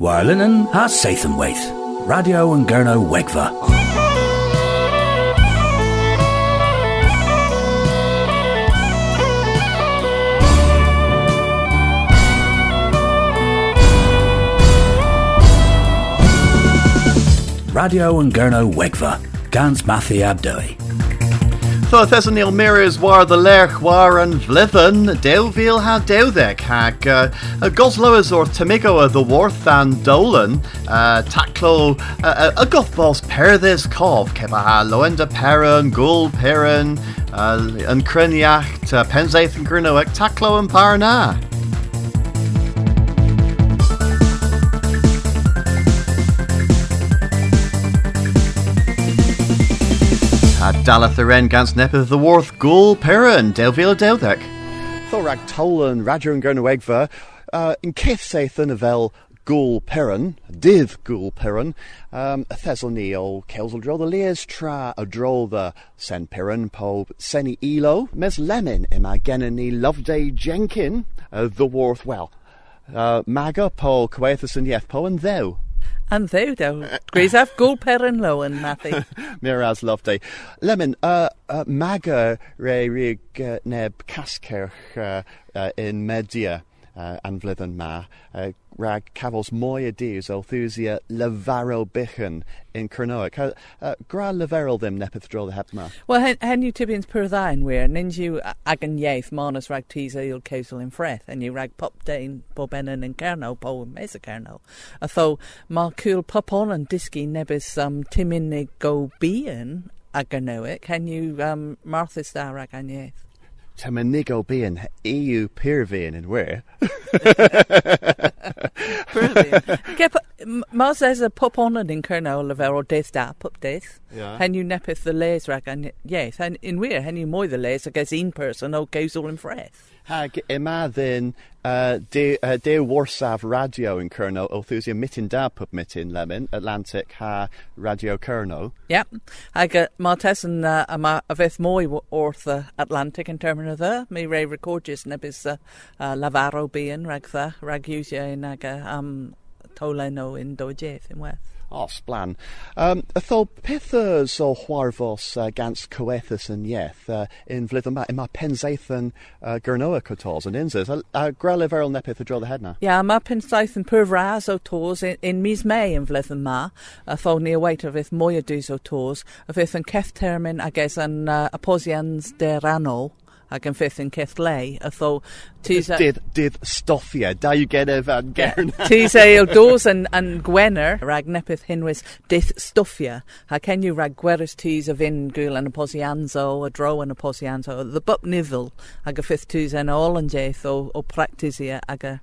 Warlinen ha Sathanwaith. Radio and Gurno Wegva. Radio and Gurno Wegva. Gans Mathi Abdoi. Thesan níl mirrors war the lerch war an vlithan devíl ha deudek hag uh, a gosloas or tamigo the worth an dolan uh, taclo uh, a gothbos perthis cov keba ha loenda peran gul peran uh, an criniacht uh, penzaith and grunoek taclo and parna. Dalath gans nepeth the Worth Gul Peran Delvila Deldek. Thorag Tolan Raja and Gernawegva uh, in Kith Sathan Avel Gul Peran, Div Gul Peran, um, Kelsel Dro the Leas Tra a Dro the Sen Peran Po Seni Elo, Mes Lemon Ima Genani Loveday Jenkin, uh, the Worth Well. Uh, Maga Po Coethus and Yeth Po and Thou. And ddew, dew. Gwys af gwl per yn lowen, Matthew. Mir as lofty. Lemon, uh, uh, maga re rig uh, neb cascerch uh, uh, in media uh, anflyddyn ma. Uh, rag cafos mwy y diws o thusia lefarol bychan yn Cernoic. Uh, gra leferol ddim nepeth the heb ma? Wel, hen, hen yw tibians pyr ddain wir, nyn yw ag yn ieith manus rag tis eil ceisel yn ffreth, yn yw rag pop dain bob enyn yn Cerno, bo yn mes y Cerno. A tho, mae cwl pop on yn disgu nebys um, timinnig go bian ag yn hen yw um, marthus da rag an ieith. Tá me nigo bíon EU peervéin in where. Mas as a pop on and in Colonel lever or death da pop death. Yeah. Hen you nepeth the lays rag and yes, and in where hen you moy the lays I guess in person o goes all in fresh. Hag yma ddyn uh, de, uh, de warsaf radio in Cerno o thusia mitin da pup mitin lemon Atlantic ha radio Cerno. Yep. Hag uh, ma tesan uh, a ma a veth moy orth uh, Atlantic in termin of the mi re recordjes nebis uh, uh, lavaro bean rag the rag usia in ag uh, um toleno in dojeth in weth. Osblan. Um, ytho pethers o chwarfos uh, gans cywethus yn ieth uh, yn flydd yma, yma pensaeth yn uh, gyrnoa cotos yn unsys, a, a greleferol nepeth y drodd y hedna? Ia, yeah, mae pensaeth yn pyrras o tos yn, yn mis mei yn flydd yma, a ffod ni yweith o fydd mwy o dwys o tos, a fydd yn ceff termyn ag eis yn uh, aposians deranol. Ac yn ffith yn ceth lei, a tho... Dydd, dydd stoffia, da yw genef an gern. Tis e o dos yn, yn gwener, rag nepeth hinwys dydd stoffia, a ken yw rag gwerus tis a fyn gwyl yn y posianzo, a dro yn y posianzo, the bup nifl, ag y ffith tis yn ôl yn jeith o, o practisia ag y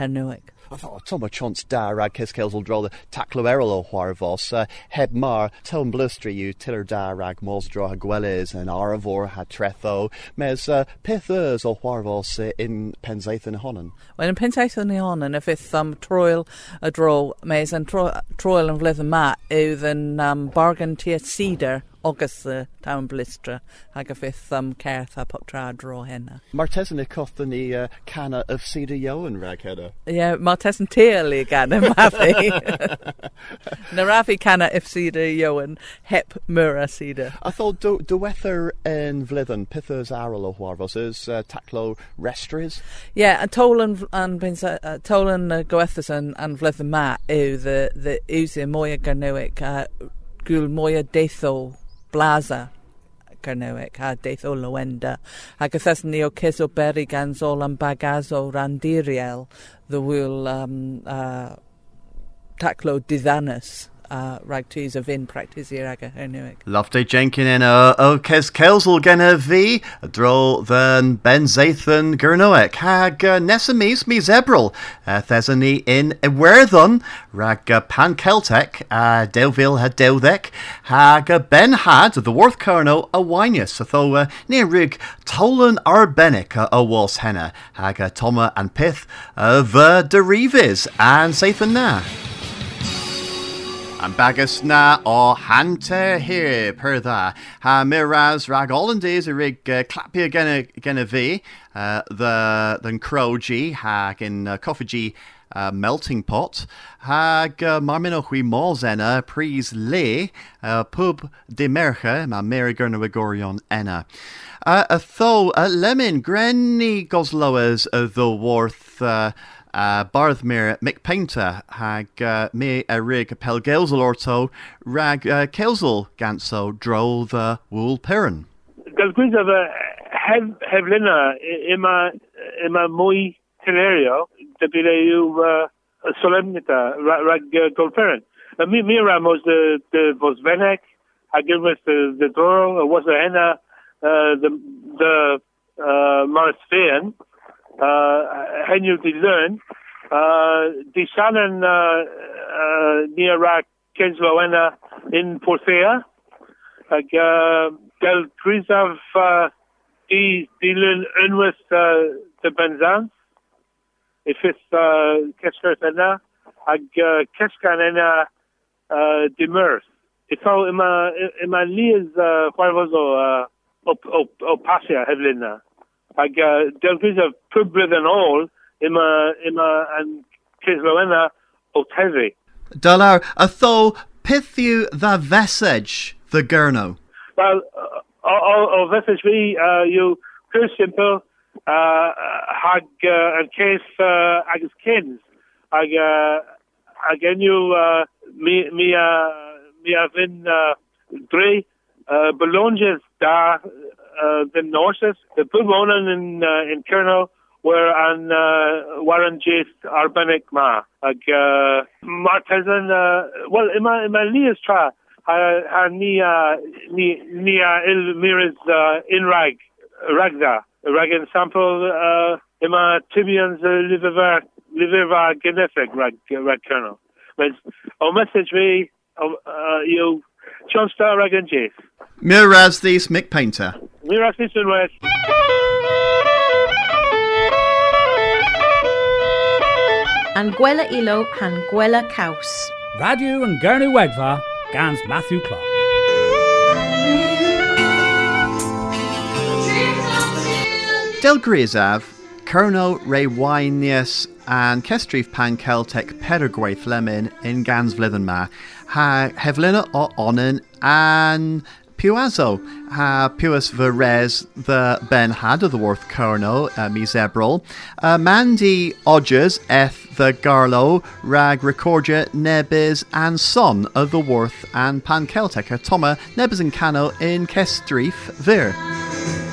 hernwig. I thought, Tom chance da rag Cysgales will draw the taclo erol o Huarvos, uh, heb mar, telm blustri you, tiller da rag mos draw ha gweles and aravor ha tretho, mes uh, peth o Huarvos uh, in penzaeth yn honan? Wel, yn penzaeth yn honan, y fydd um, troel y dro, mes yn tro, troel yn fledd yma yw yn um, bargain tia cedar, agus uh, town blistra ag y ffith um, certh a pop tra dro henna. Mar tesan i cotha ni uh, cana of Cedar Yowan rag hedda. Ie, yeah, mae tes yn teal i gan y mafi. Na rafi cana if syda Iowan hep mura syda. I thought do, diwether yn flyddyn pithers aral o Huarvos is uh, taclo restries. Ie, yeah, a tolan an pensa uh, tolan uh, goethas an an flydd yma yw the the yw mwy a garnewic a gwyl mwy a deitho blaza Garnewic a deith o Lywenda. Ac ythas ni o Cys o Beri gan Zol am Bagazo Randiriel, the wyl um, uh, taclo diddanus. Uh, rag tis a fin practice i'r ag a Carnewic. Lofty Jenkin in o, o ces Kelsel genna fi, a dro dden Ben Zathan Gurnoek, hag uh, nesa mis mis ebril, uh, thesa ni in Iwerddon, rag uh, Pan Celtic, uh, Dewdec, hag uh, Ben had the Worth Carno a Winius, a tho uh, ni rig Tolan Arbenic uh, o Wals henna, hag uh, Toma and Pith uh, Derivis and Zathan na. An bagus na ó hananta hir per dda. Ha miraz rag Hollandaise a rig uh, clapia gena gena vi uh, the the croji ha gin uh, coffee uh, melting pot, hag uh, marmin o hui enna pris le uh, pub de merche ma meri gurna enna. Uh, a tho uh, lemon grenny gosloas uh, the worth uh, uh, Barthmere McPainter hag uh, me a rig pelgelzel orto rag uh, kelzel ganso drol the wool perrin. Galgwiz of a hev hevlina ima ima muy hilario de bileju uh, solemnita rag uh, golperin. Mi mi ramos de de vos venek hagilmus de de doro was a henna uh, the the uh, Morris uh, henju di learn uh, di sanen uh, uh, near Rak Kensloena in Porthea ag uh, del grisav uh, di di learn unwys uh, de benzans ifis uh, keskar ena ag uh, keskan ena uh, di mers. Ito ima ima lias uh, chwarvozo uh, op op op pasia heflina. ag uh, delgris of pubrydd yn ôl ima an Kislowena o. Dalar, a tho pithiu the vesage the gurno. Well, uh, o, o vesage vi, uh, you pure simple, uh, hag uh, case uh, agus kins ag uh, ag enju uh, mi mi uh, mi a vin uh, dre uh, belonges da uh, the norses the pumonen in uh, in Kerno were an uh, Warren Jace Arbenic ma. Ag uh, Martesan uh, well ima ima lias tra ha ha ni uh, ni ni il miris uh, in rag ragda ragin sample uh, ima tibians uh, liver liver genefik rag rag kernel but o message me uh, you John Star Ragan Jace. Miraz these Mick Painter. Miraz this and West. An gwela ilo han gwela caws. Radio and Gurney Wegva, Gans Matthew Clark. Del Grizav, Kerno Ray Winius and Kestrif Pan Celtic Paraguay Flemin in Gans Vlithenma ha Hevlina o Onen and Puazo ha Puis Verez the Ben Had of the Worth Kerno uh, mi Zebrol uh, Mandy Odgers eth the Garlo Rag Recordia Nebis and Son of the Worth and Pan Celtic Toma Nebis and Cano in Kestrif Vir.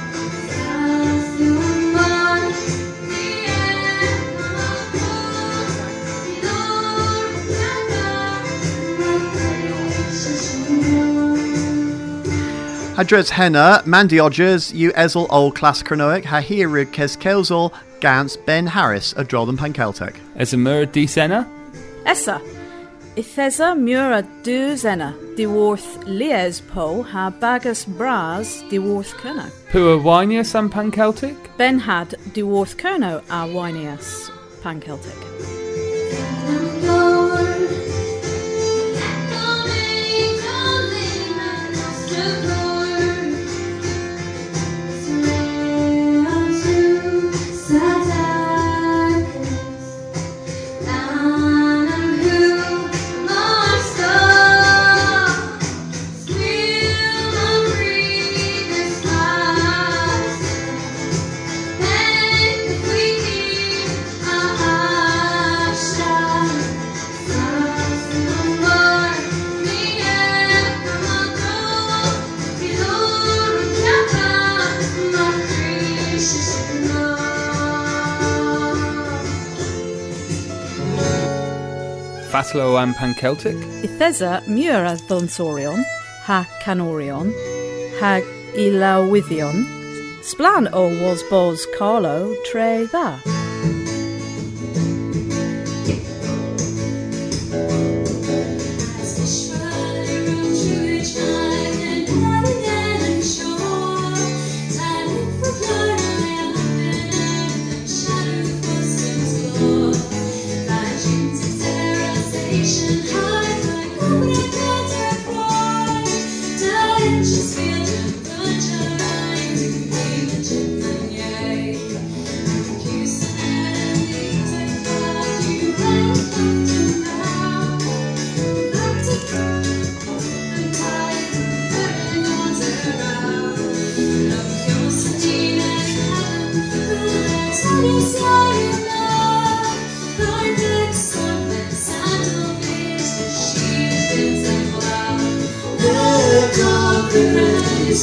Hadres henna, Mandy Odgers, you ezel old class cronoic, ha hirig kes kelzel, gans Ben Harris, a Drolan Pan Celtic. As a mur di sena? Essa. Ithesa mura du zena, di worth lies po ha bagus bras di worth kerno. Pua winius and pan Celtic? Ben had di worth kerno a winius pan Celtic. Fatlo and Pan Celtic? Ithesa mura thonsorion, ha canorion, ha ilawithion, splan o was bos Carlo tre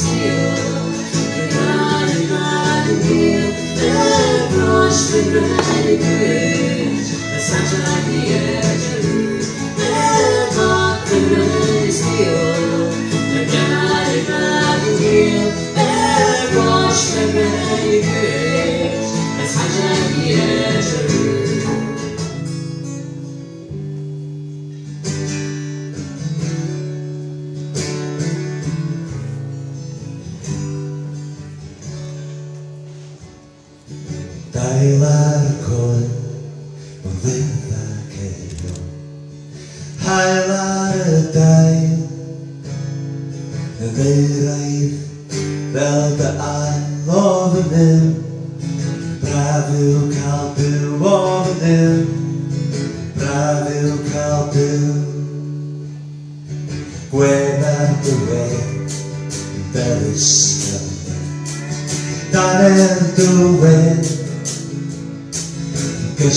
dda. Dailar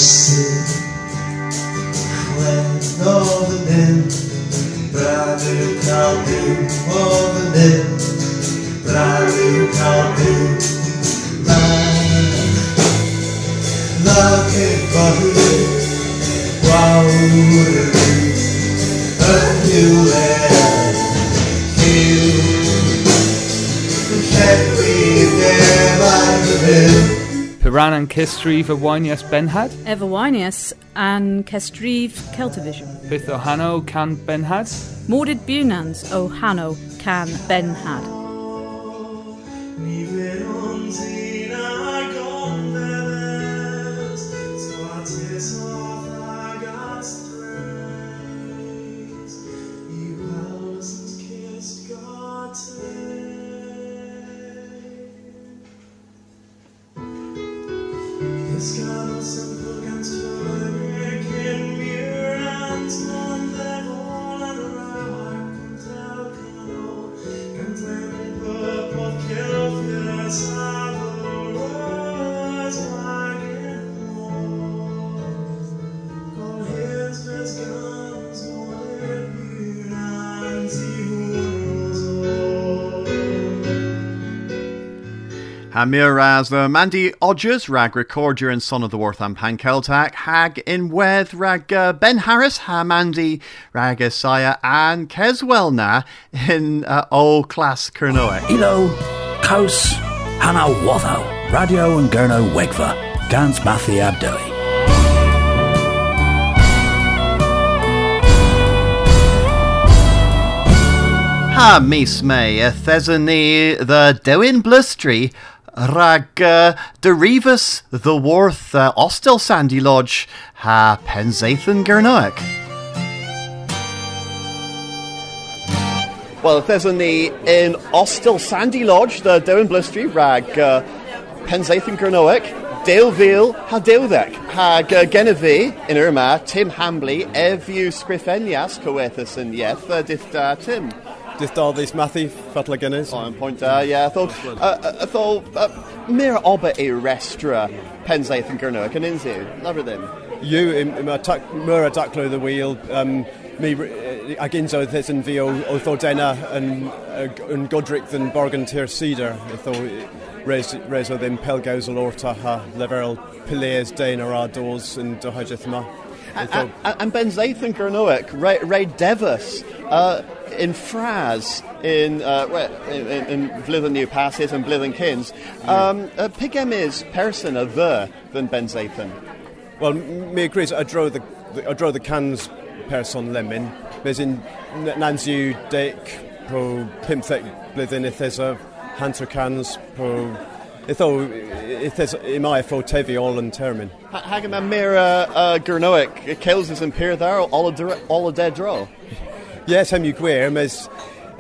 Chwen o fy nym Brafyw cael byw o fy nym Brafyw cael byw Love it for Wawr Piran and Kistrif a Winius Benhad. Everwinius and Kestriv Celtivision. Bith Ohano can Benhad. Mordid Bunans o Hanno can Ben Ha mir ras the Mandy Odgers rag recorder and son of the and Pankeltak hag in weth rag uh, Ben Harris ha Mandy rag Isaiah and Keswell na in uh, old class Kernoek. Ilo, Kaus, Hana Watho, Radio and Gurno Wegva, Gans Mathi Abdoi. Ha mis me a thesany the Dewin Blustry rag uh, Derivus the Worth uh, Ostel Sandy Lodge ha Penzathan Gernoek. Well, there's a knee in Ostel Sandy Lodge, the Down Blustry, rag uh, Penzathan Gernoek, Dale ha Dildek, hag uh, Genevieve in Irma, Tim Hambley, Evu Scrifenias, Coethus and Yeth, uh, dith uh, Tim. Dydd all ddys mathu, fatla gynnys. On point, uh, yeah, I thought, uh, I thought, uh, mir oba e restra Penzathan Gernoek and Inzu, love them. You, im ma myr a daclo the wheel, um, mi ag unzo ddys yn fi o, o ddodena yn, yn godric yn borgan tir cedar. Itho res, res o ddim pelgaws o lorta ha leferol pileas dein ar ados yn dohajeth ma. Itho, And Penzathan Gernoek, Ray, Ray Devus, uh, in Fraz, in, uh, well, in, in, Blithen New Passes and Blithen Kins, um, uh, Pigem is person a ver than Benzathan. Wel, mi agrees, a dro the, a dro the cans person lemon. Mes in yw dec pro pimthec blwyddyn ithesa hanter cans pro itho ithes imai fo tevi all yn termin. Hagam a Mira uh, Gernoek, Kills is in Pier there, all a, all a dead draw. Yes, yw gwir, mes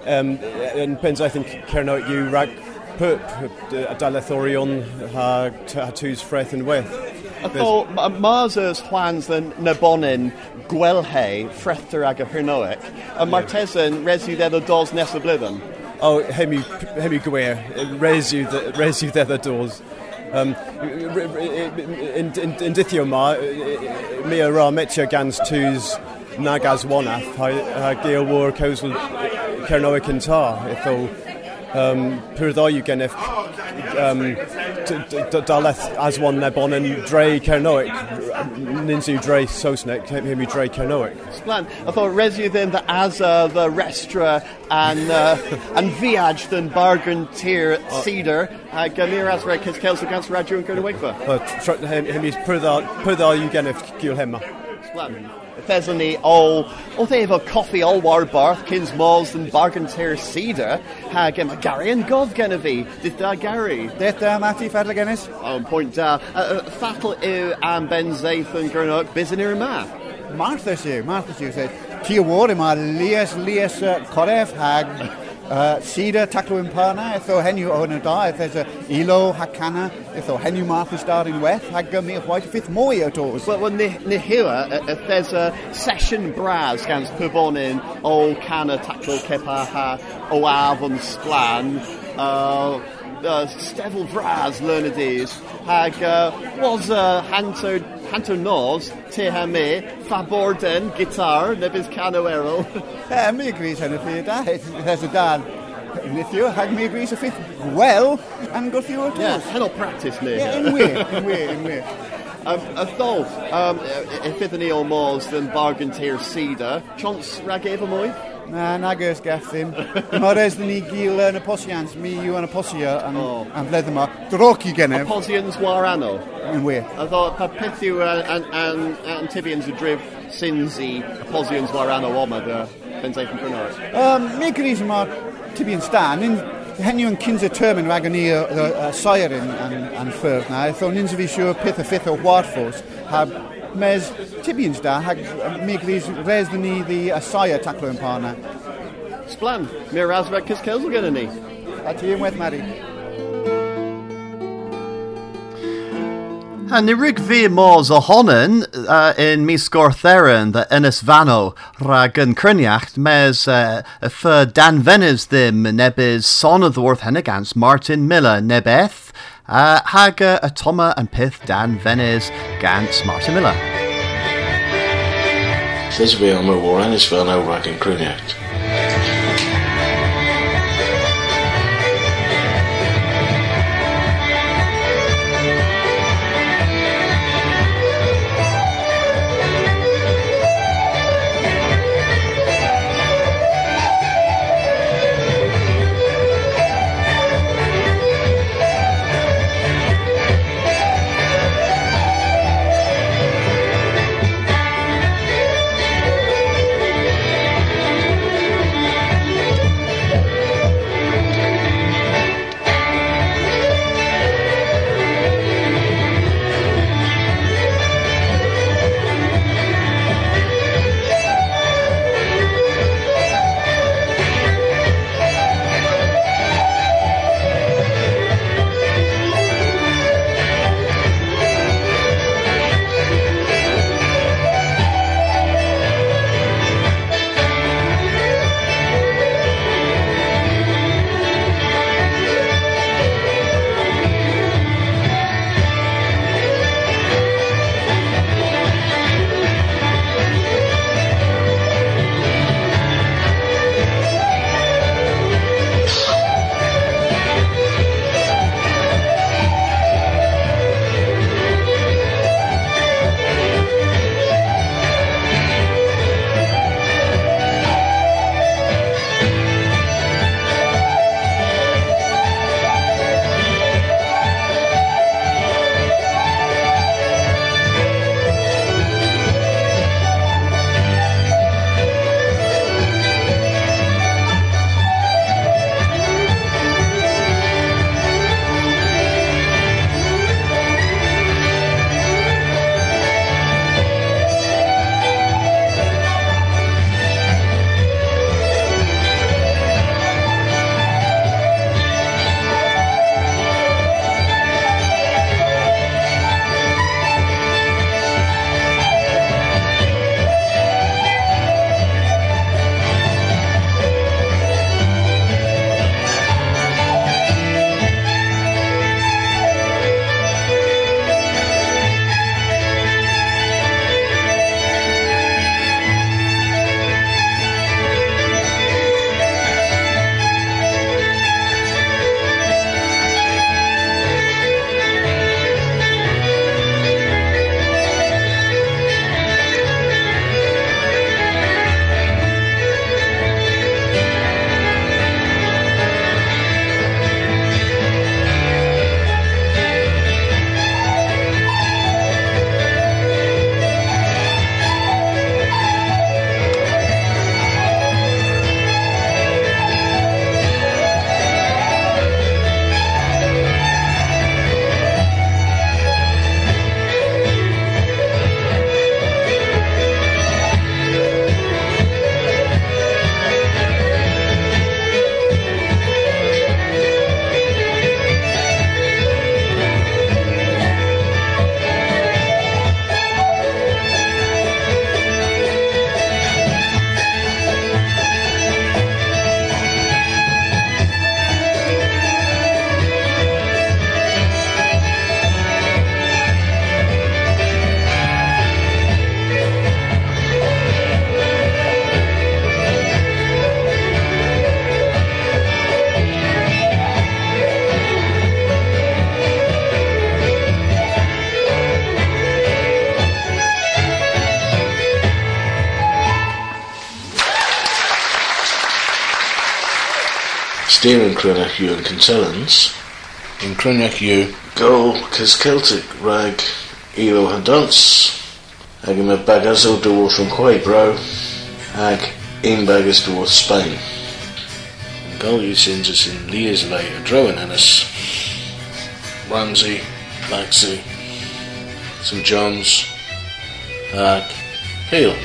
um, yn pensaeth yn cerno yw rag pwp a dalethorion ha, ha tŵs ffreth yn weth. I thought Mars's plans than Nabonin, Gwelhe, Frethter ag a Hernoek, and Martesan resu there the dos blithen. O, hem yw, hem yw gwir, res yw, dd- res yw ddedd y dos. Um, yn, dithio ma, mi a ra metio gans tŵs nag as wanath, ha, gael war cawsl cernoic yn ta, itho um, pyrddoi gennych um, daleth as one nebon and dre Cernoic, ninsu dre Sosnek, him dre Cernoic. Splan. I thought resu then the Asa, the Restra, and uh, and Viaj than Bargain Tier Cedar, uh, Gamir Asra Kis Kelso against Raju and Gona Wigva. Him is pyrddoi gennych gil hemma. Splan. Thesany all o they efo coffi all war barth kins malls and bargain tier cedar. Ha gen ma Gary and God gen fi did da Gary? Deth da, Matty, fadla gennis? on point uh, uh, fatal ew am Ben Zaith and Gernok bizin i'r ma? Martha siw, Martha siw, said, ti o ward yma lias, lias uh, hag. uh, Sida taclo imparna, etho henw o hynny da, eth e's ilo hacana, etho henw Martha star in weth, hag mi o white fifth mwy o tos. Well, well, ni, ni hira, uh, uh, there's a session bras gans pybonin o cana taclo cepa ha o afon splan, uh, uh, Stefel Braz learnedys, hag uh, was uh, Hanto, Hanto Nos, te ha me, Faborden, guitar, nebys cano erol. E, mi gris hynny fi da, eth y dan. Nithio, hag mi gris y ffith wel, am gwthio o tos. yeah, hell practice ni. Yeah, in wir, in wir, in wir. Um, a ddol, um, e byddwn ni o môs yn bargain tier cedar, chance rag efo mwy? Na, nag oes gath ddim. Mae'r res ni gil yn y posians, mi yw yn y posia yn oh. am fledd yma. Droc i genef. Y posians war anno? Yn wir. A ddo, pa peth yw Antibians y drif sins i y posians war anno oma dy benteiff yn prynar? Um, mi gyda'i yma Tibian Stan, Hen yn cyns y term yn rhaid ni y soer yn, yn, yn ffyrdd na, eithon ni'n fi siŵr peth y ffith o warfos, hab mes tibians da, hag mi gris res dyn ni ddi y soer taclo yn parna. Sblan, mi'r rasbeth cysgelsel gyda ni. A ti yn wedd, Mari. A ni rig fi mors ohonen uh, in mis gortheren the Innes Vano rag yn cryniacht mes uh, y Dan Venys ddim nebys son of the Worth Martin Miller nebeth uh, hag uh, y Toma and Pith Dan Venys gans Martin Miller. Says we am a war and is fel now rag yn Cryniacht. Steering Crynach you and Contellans. In Crynach you go cys Celtic rag ilo hadons. Ag yma bagas o dŵr from Quaybro. Ag un bagas dŵr Spain. Gol you sins us in Lears lay a drowan in us. Ramsey, Laxey, St John's, ag Peel.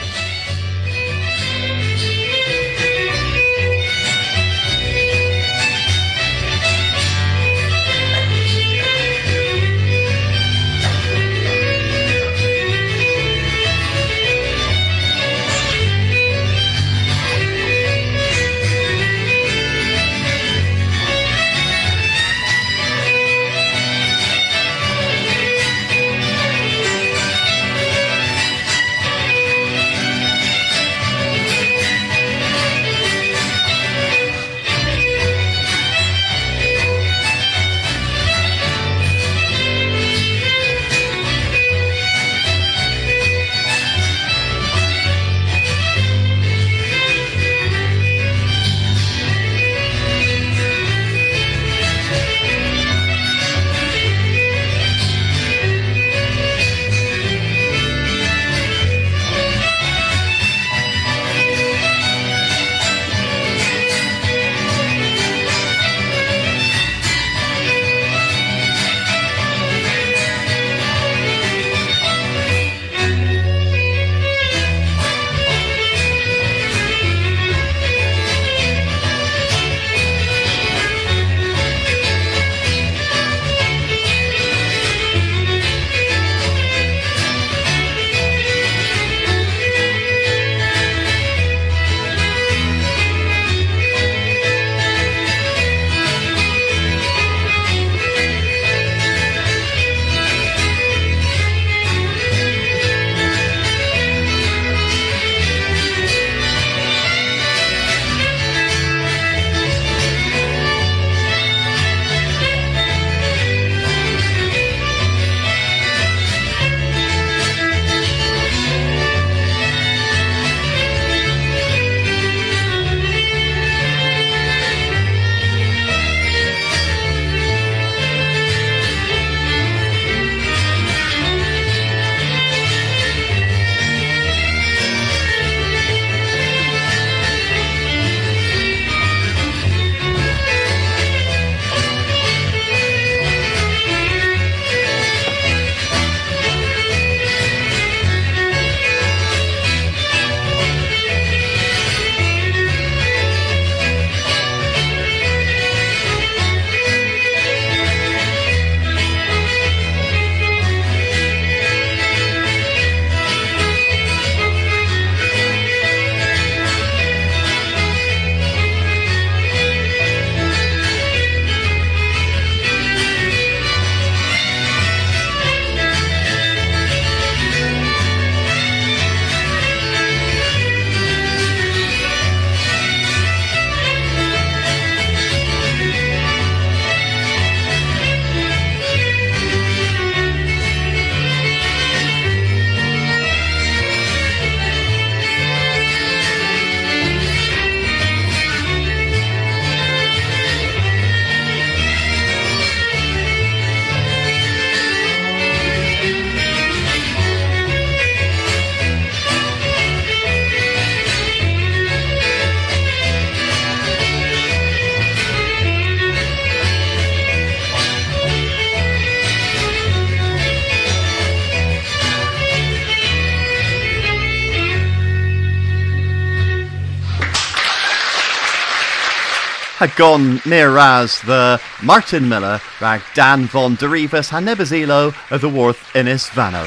Ha gone near as the Martin Miller rag Dan von Derivas ha nebazilo of the Worth Innis Vano.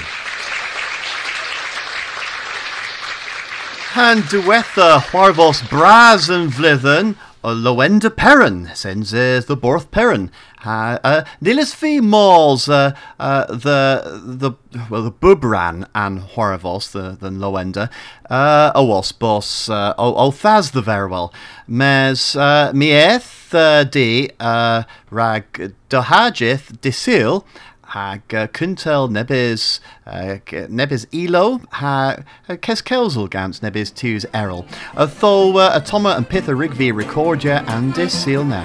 Han duetha Huarvos Braz and Vlithen a Loenda Perrin sends uh, the Borth Perrin. Ha uh, Nilis fi Malls uh, uh, the the well the Bubran and Huarvos the the Loenda uh, boss uh, o, o the Verwell mes uh, mieth uh, di uh, rag dohajith disil hag uh, kuntel nebis uh, nebis elo ha uh, gans nebis tus errol. A tho uh, a toma and pitha rigvi recordia and dis seal na.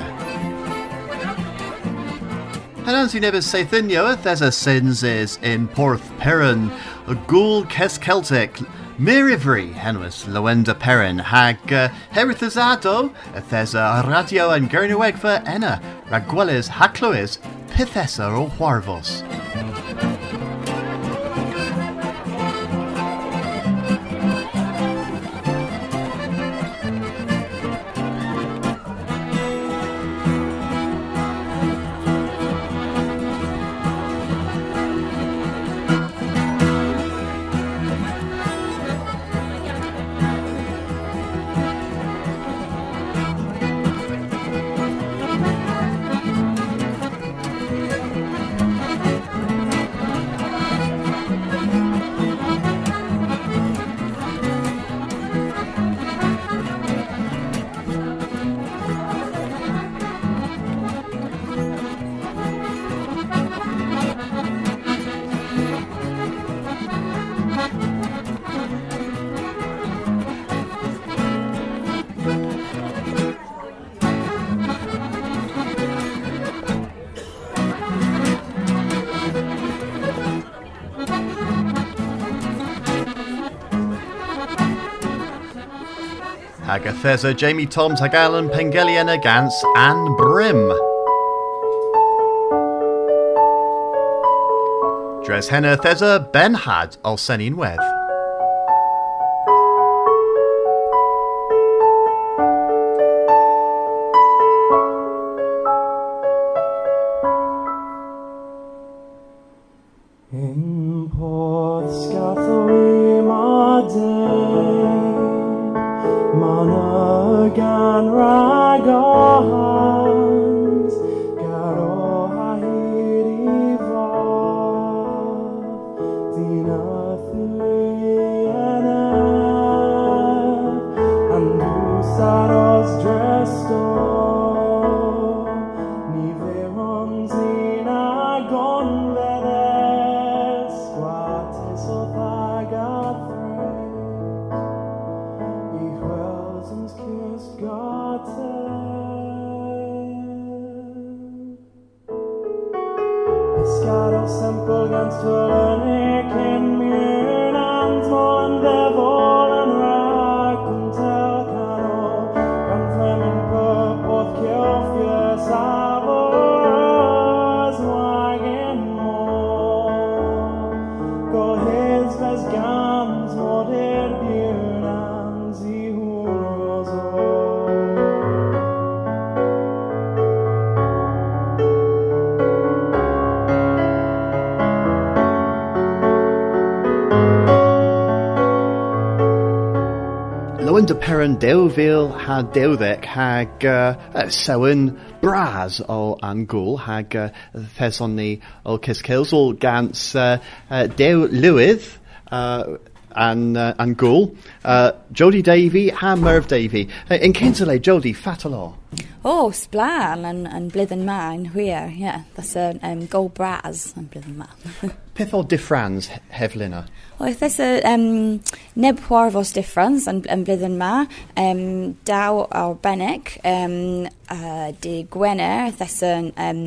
Hanansi nebis seithynio there's a sins is in Porth Perrin a ghoul kes Celtic Mirivri henwas Loenda Perrin hag uh, herithazado there's a radio and gernewegva enna ragwelis haclois pithesa o Huarvos. Agathesa, Jamie Toms, Hagalan, Pengeliana, Gans, and Brim. Dres Henna Thesa, Ben Had, Olsenin Wedd. Loenda Perrin Deuvil ha Dewdec hag uh, uh, Sewen Braz o Angul hag uh, Thesonni o Kiskilsel Gans uh, uh, Dew Lywydd uh, and uh, and Gul uh, Jody Davy ha Merv Davy uh, in Kinsale Jody Fatalo O, sblan yn, yn blwyddyn ma yn hwyr, ie. Yeah. That's a um, gold bras yn blwyddyn ma. Peth o diffrans he- Heflina o, that's a um, neb hwarfos difference yn, yn blwyddyn ma. Um, daw arbennig, um, uh, di Gwener, that's a um,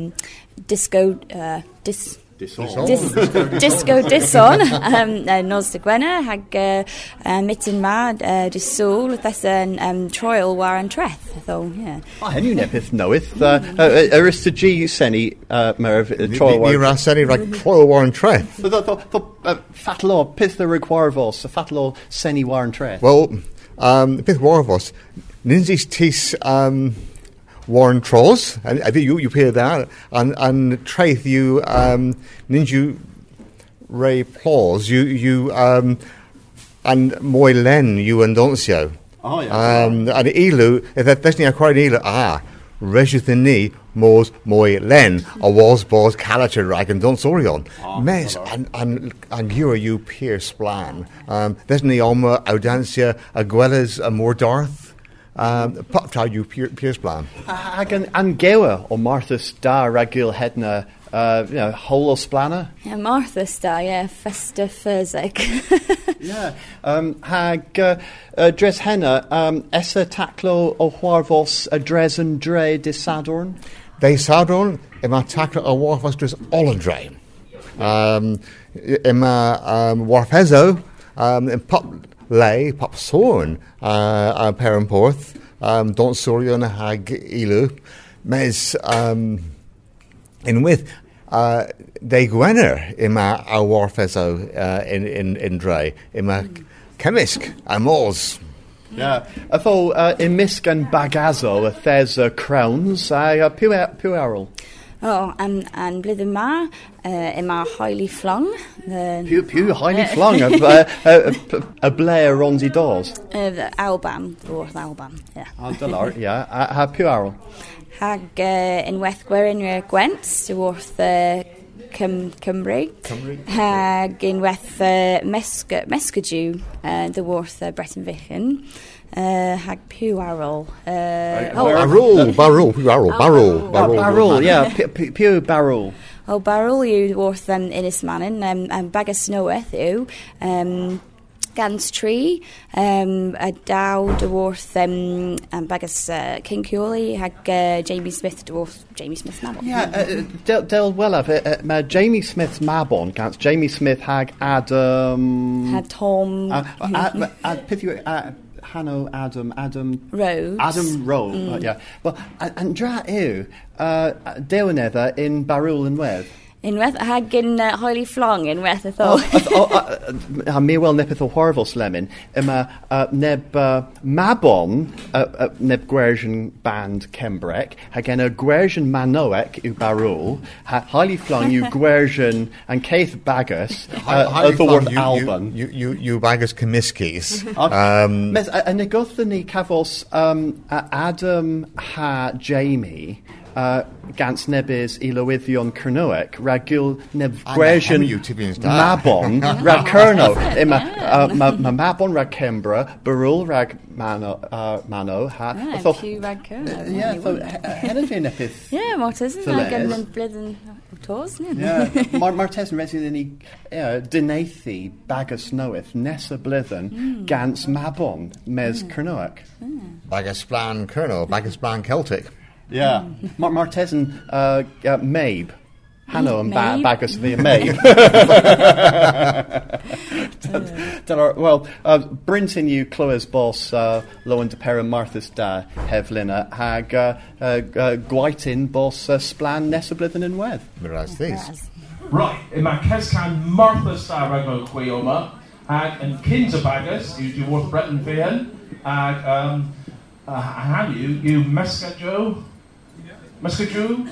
disco... Uh, dis, Dison. Dis, disco dison um, uh, nos de Gwener hag uh, uh, mitin ma uh, di sŵl that's an um, troil war yn treth so yeah Ah, hynny yw nepeth newydd. Uh, uh, Arista G Senni, uh, Merv, uh, Troel Ni ras senni rhaid troel war yn treth. So, the, the, the, uh, Fatlo, pith the requirvos, the Fatlo Senni Warren Treth. Wel, um, beth war fos, tis um, Warren Trolls, and I think you, you hear that, and, and Traith, you, um, ninju Ray Plaws, you, you, um, and Moy Len, you and Doncio. Oh, yeah. Um, and Ilu, if that doesn't acquire Ilu, ah, Regius ni, Mors Moy Len, a was Bos Calacher Rag and Donsorion. Mes, and, and, and you are you Pierce Splan. Um, there's Alma, Audancia, Aguelas, a more Darth. Um, Tau yw Piers Blan. Ac yn angewa o Marthas da ragil hedna uh, you know, whole splana? Yeah, Martha Star, yeah, Festa Fursig. yeah, um, hag uh, uh, dres henna, um, esa taclo o huarfos a dres yn dre de Sadorn? De Sadorn, yma e taclo o huarfos dres ol yn dre. Um, yma e um, warfezo, um, yn pop lay pop sorn uh, uh, Perranporth um, don't sorion hag ilu mes um, in with uh, de gwener ima a warfezo uh, in in in dre ima chemisk a mors. Yeah. Atho uh, imisg and bagazo a thes uh, crowns, I uh, pu pu arol. Oh, and, and blwyddyn ma, uh, yma Hoily Flung. The, Pu pu highly flung a, a, a, a blair rondy doors. Uh, the Alban, the Wrth Alban, yeah. Ah, dylar, yeah. A, ha pu arol. Hag uh, unwaith gwerinwyr Gwent, dy wrth uh, Cym, Cymru. Cymru. Hag unwaith uh, Mesca, Mescadw, uh, dy wrth uh, Breton Fichen. uh, hag pew arol. Uh, oh, arol, barrel, oh. arol, oh, oh, barrel, barrel. Barrel, yeah, pew barrel. O barrel yw wrth um, Ynys Manin, um, um, bag a snoweth yw, um, gans tri, um, a daw dywrth um, um, bagus uh, King Cioli, hag uh, Jamie Smith dywrth Jamie Smith Mabon. Yeah, uh, uh del, del welaf, uh, uh, mae Jamie Smith Mabon gans Jamie Smith hag Adam... Hag Tom. A, a, a, a, a, a, a, a, a, a Hanno Adam, Adam... Rhodes. Adam Rhodes, Mm. uh, yeah. Well, and, and dra yw, uh, dewnedda in Barul and Wedd. Unwaith hag yn uh, Hoily Flong unwaith y Oh, tho. oh, uh, uh, mi wel nepeth o hwarfos lemon, yma uh, neb uh, mabon, uh, uh, neb gwersion band Cembrec, hag en y gwersion manoec yw barwl, ha, haili flong yw gwersion and Keith Bagus, uh, of the word Alban. You, you, you baggers Comiskis. Um, um, Mes, a, a negothon ni cafos um, Adam ha Jamie uh, gans nebys i lywyddion Cernoec, ragil neb A gwersion na hemi yw tibians da. Mabon rag Cerno. Ima, uh, ma, ma Mabon rag Cembra, Barul rag Mano, uh, Mano ha. Ah, tho- Pew Rag Cyrno. Yeah, so hen fi nepeth. Yeah, what is it? Fy Hag yn les. blwyddyn tos, ni? Yeah, Mar Martes yn resin ni uh, dyneithi bagus noeth nes y blydden Mm. gans Mabon mes Cernoec. baggers Splan Colonel, baggers Splan Celtic. Yeah. Mar Martesan uh, uh, Mabe. Hanno and ba Mabe? Bagus via Mabe. Dyna, Wel, uh, Brinton yw clywes bos uh, Lowen de Pera Marthas da heflina hag uh, uh, uh, gwaitin bos uh, splan nes y blwyddyn yn wedd. Miraz these. Right, yma Cescan Martha Star ragor chwi oma, ag yn cynt y bagus, yw di wrth Breton fi hyn, ag um, uh, han yw, yw Mesca Mesca Drew,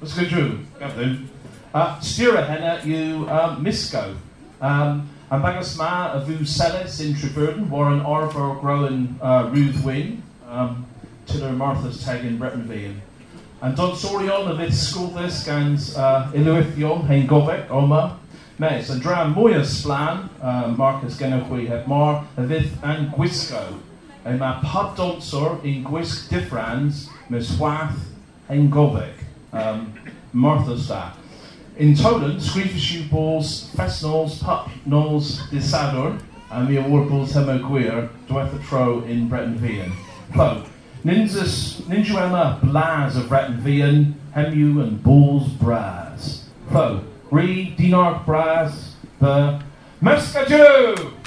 gafdyn. Uh, Styra henna yw um, Misco. Um, and bagus ma a vu in Treburden, war an Orfor grown uh, Ruth Wing, um, Tiller Martha's tag in Breton hyn. And Don Sorion of this school this gans uh, Iluithion, Hein Govek, Oma, Mes, and Dram Moya Splan, uh, Marcus Genowhui het Mar, Avith and Gwisco. And ma pub donsor in Gwisk diffrans, Mes Wath, Hein Govek, um, Martha Sta. In Tolan, Screefishu Balls, Fesnals, Pup, Knolls, Disador, and the award balls Hemo Gwir, Dwetha Tro in Breton Vian. Clo. Ninjas, Ninja Emma Blaz of Breton Vian, Hemu and Balls Braz. Clo. Re, Dinar Braz, the Mescaju!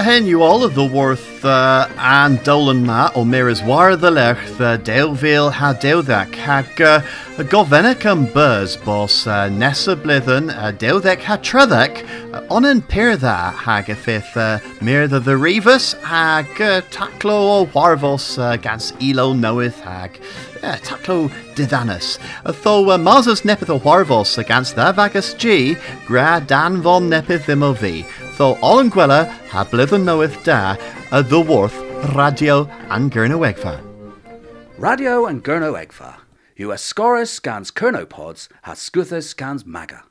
Hen yw all of the worth uh, an dolan ma o miras war the lech the deilvil ha deuddac hag uh, a govenic am buzz bos uh, nessa blithen a deuddac ha uh, on an pirtha hag a uh, mir the the rivus hag uh, taclo o warvos uh, gans elo knoweth hag uh, taclo didanus uh, though uh, Moses nepith o warvos against the vagus G gra dan von nepith imo v Tho all yn gwella ha blydd yn knoweth da a the worth radio and Gyrna Wegfa. Radio and Gurno Egfa. US Scorus scans Kernopods, has Scuthus scans Maga.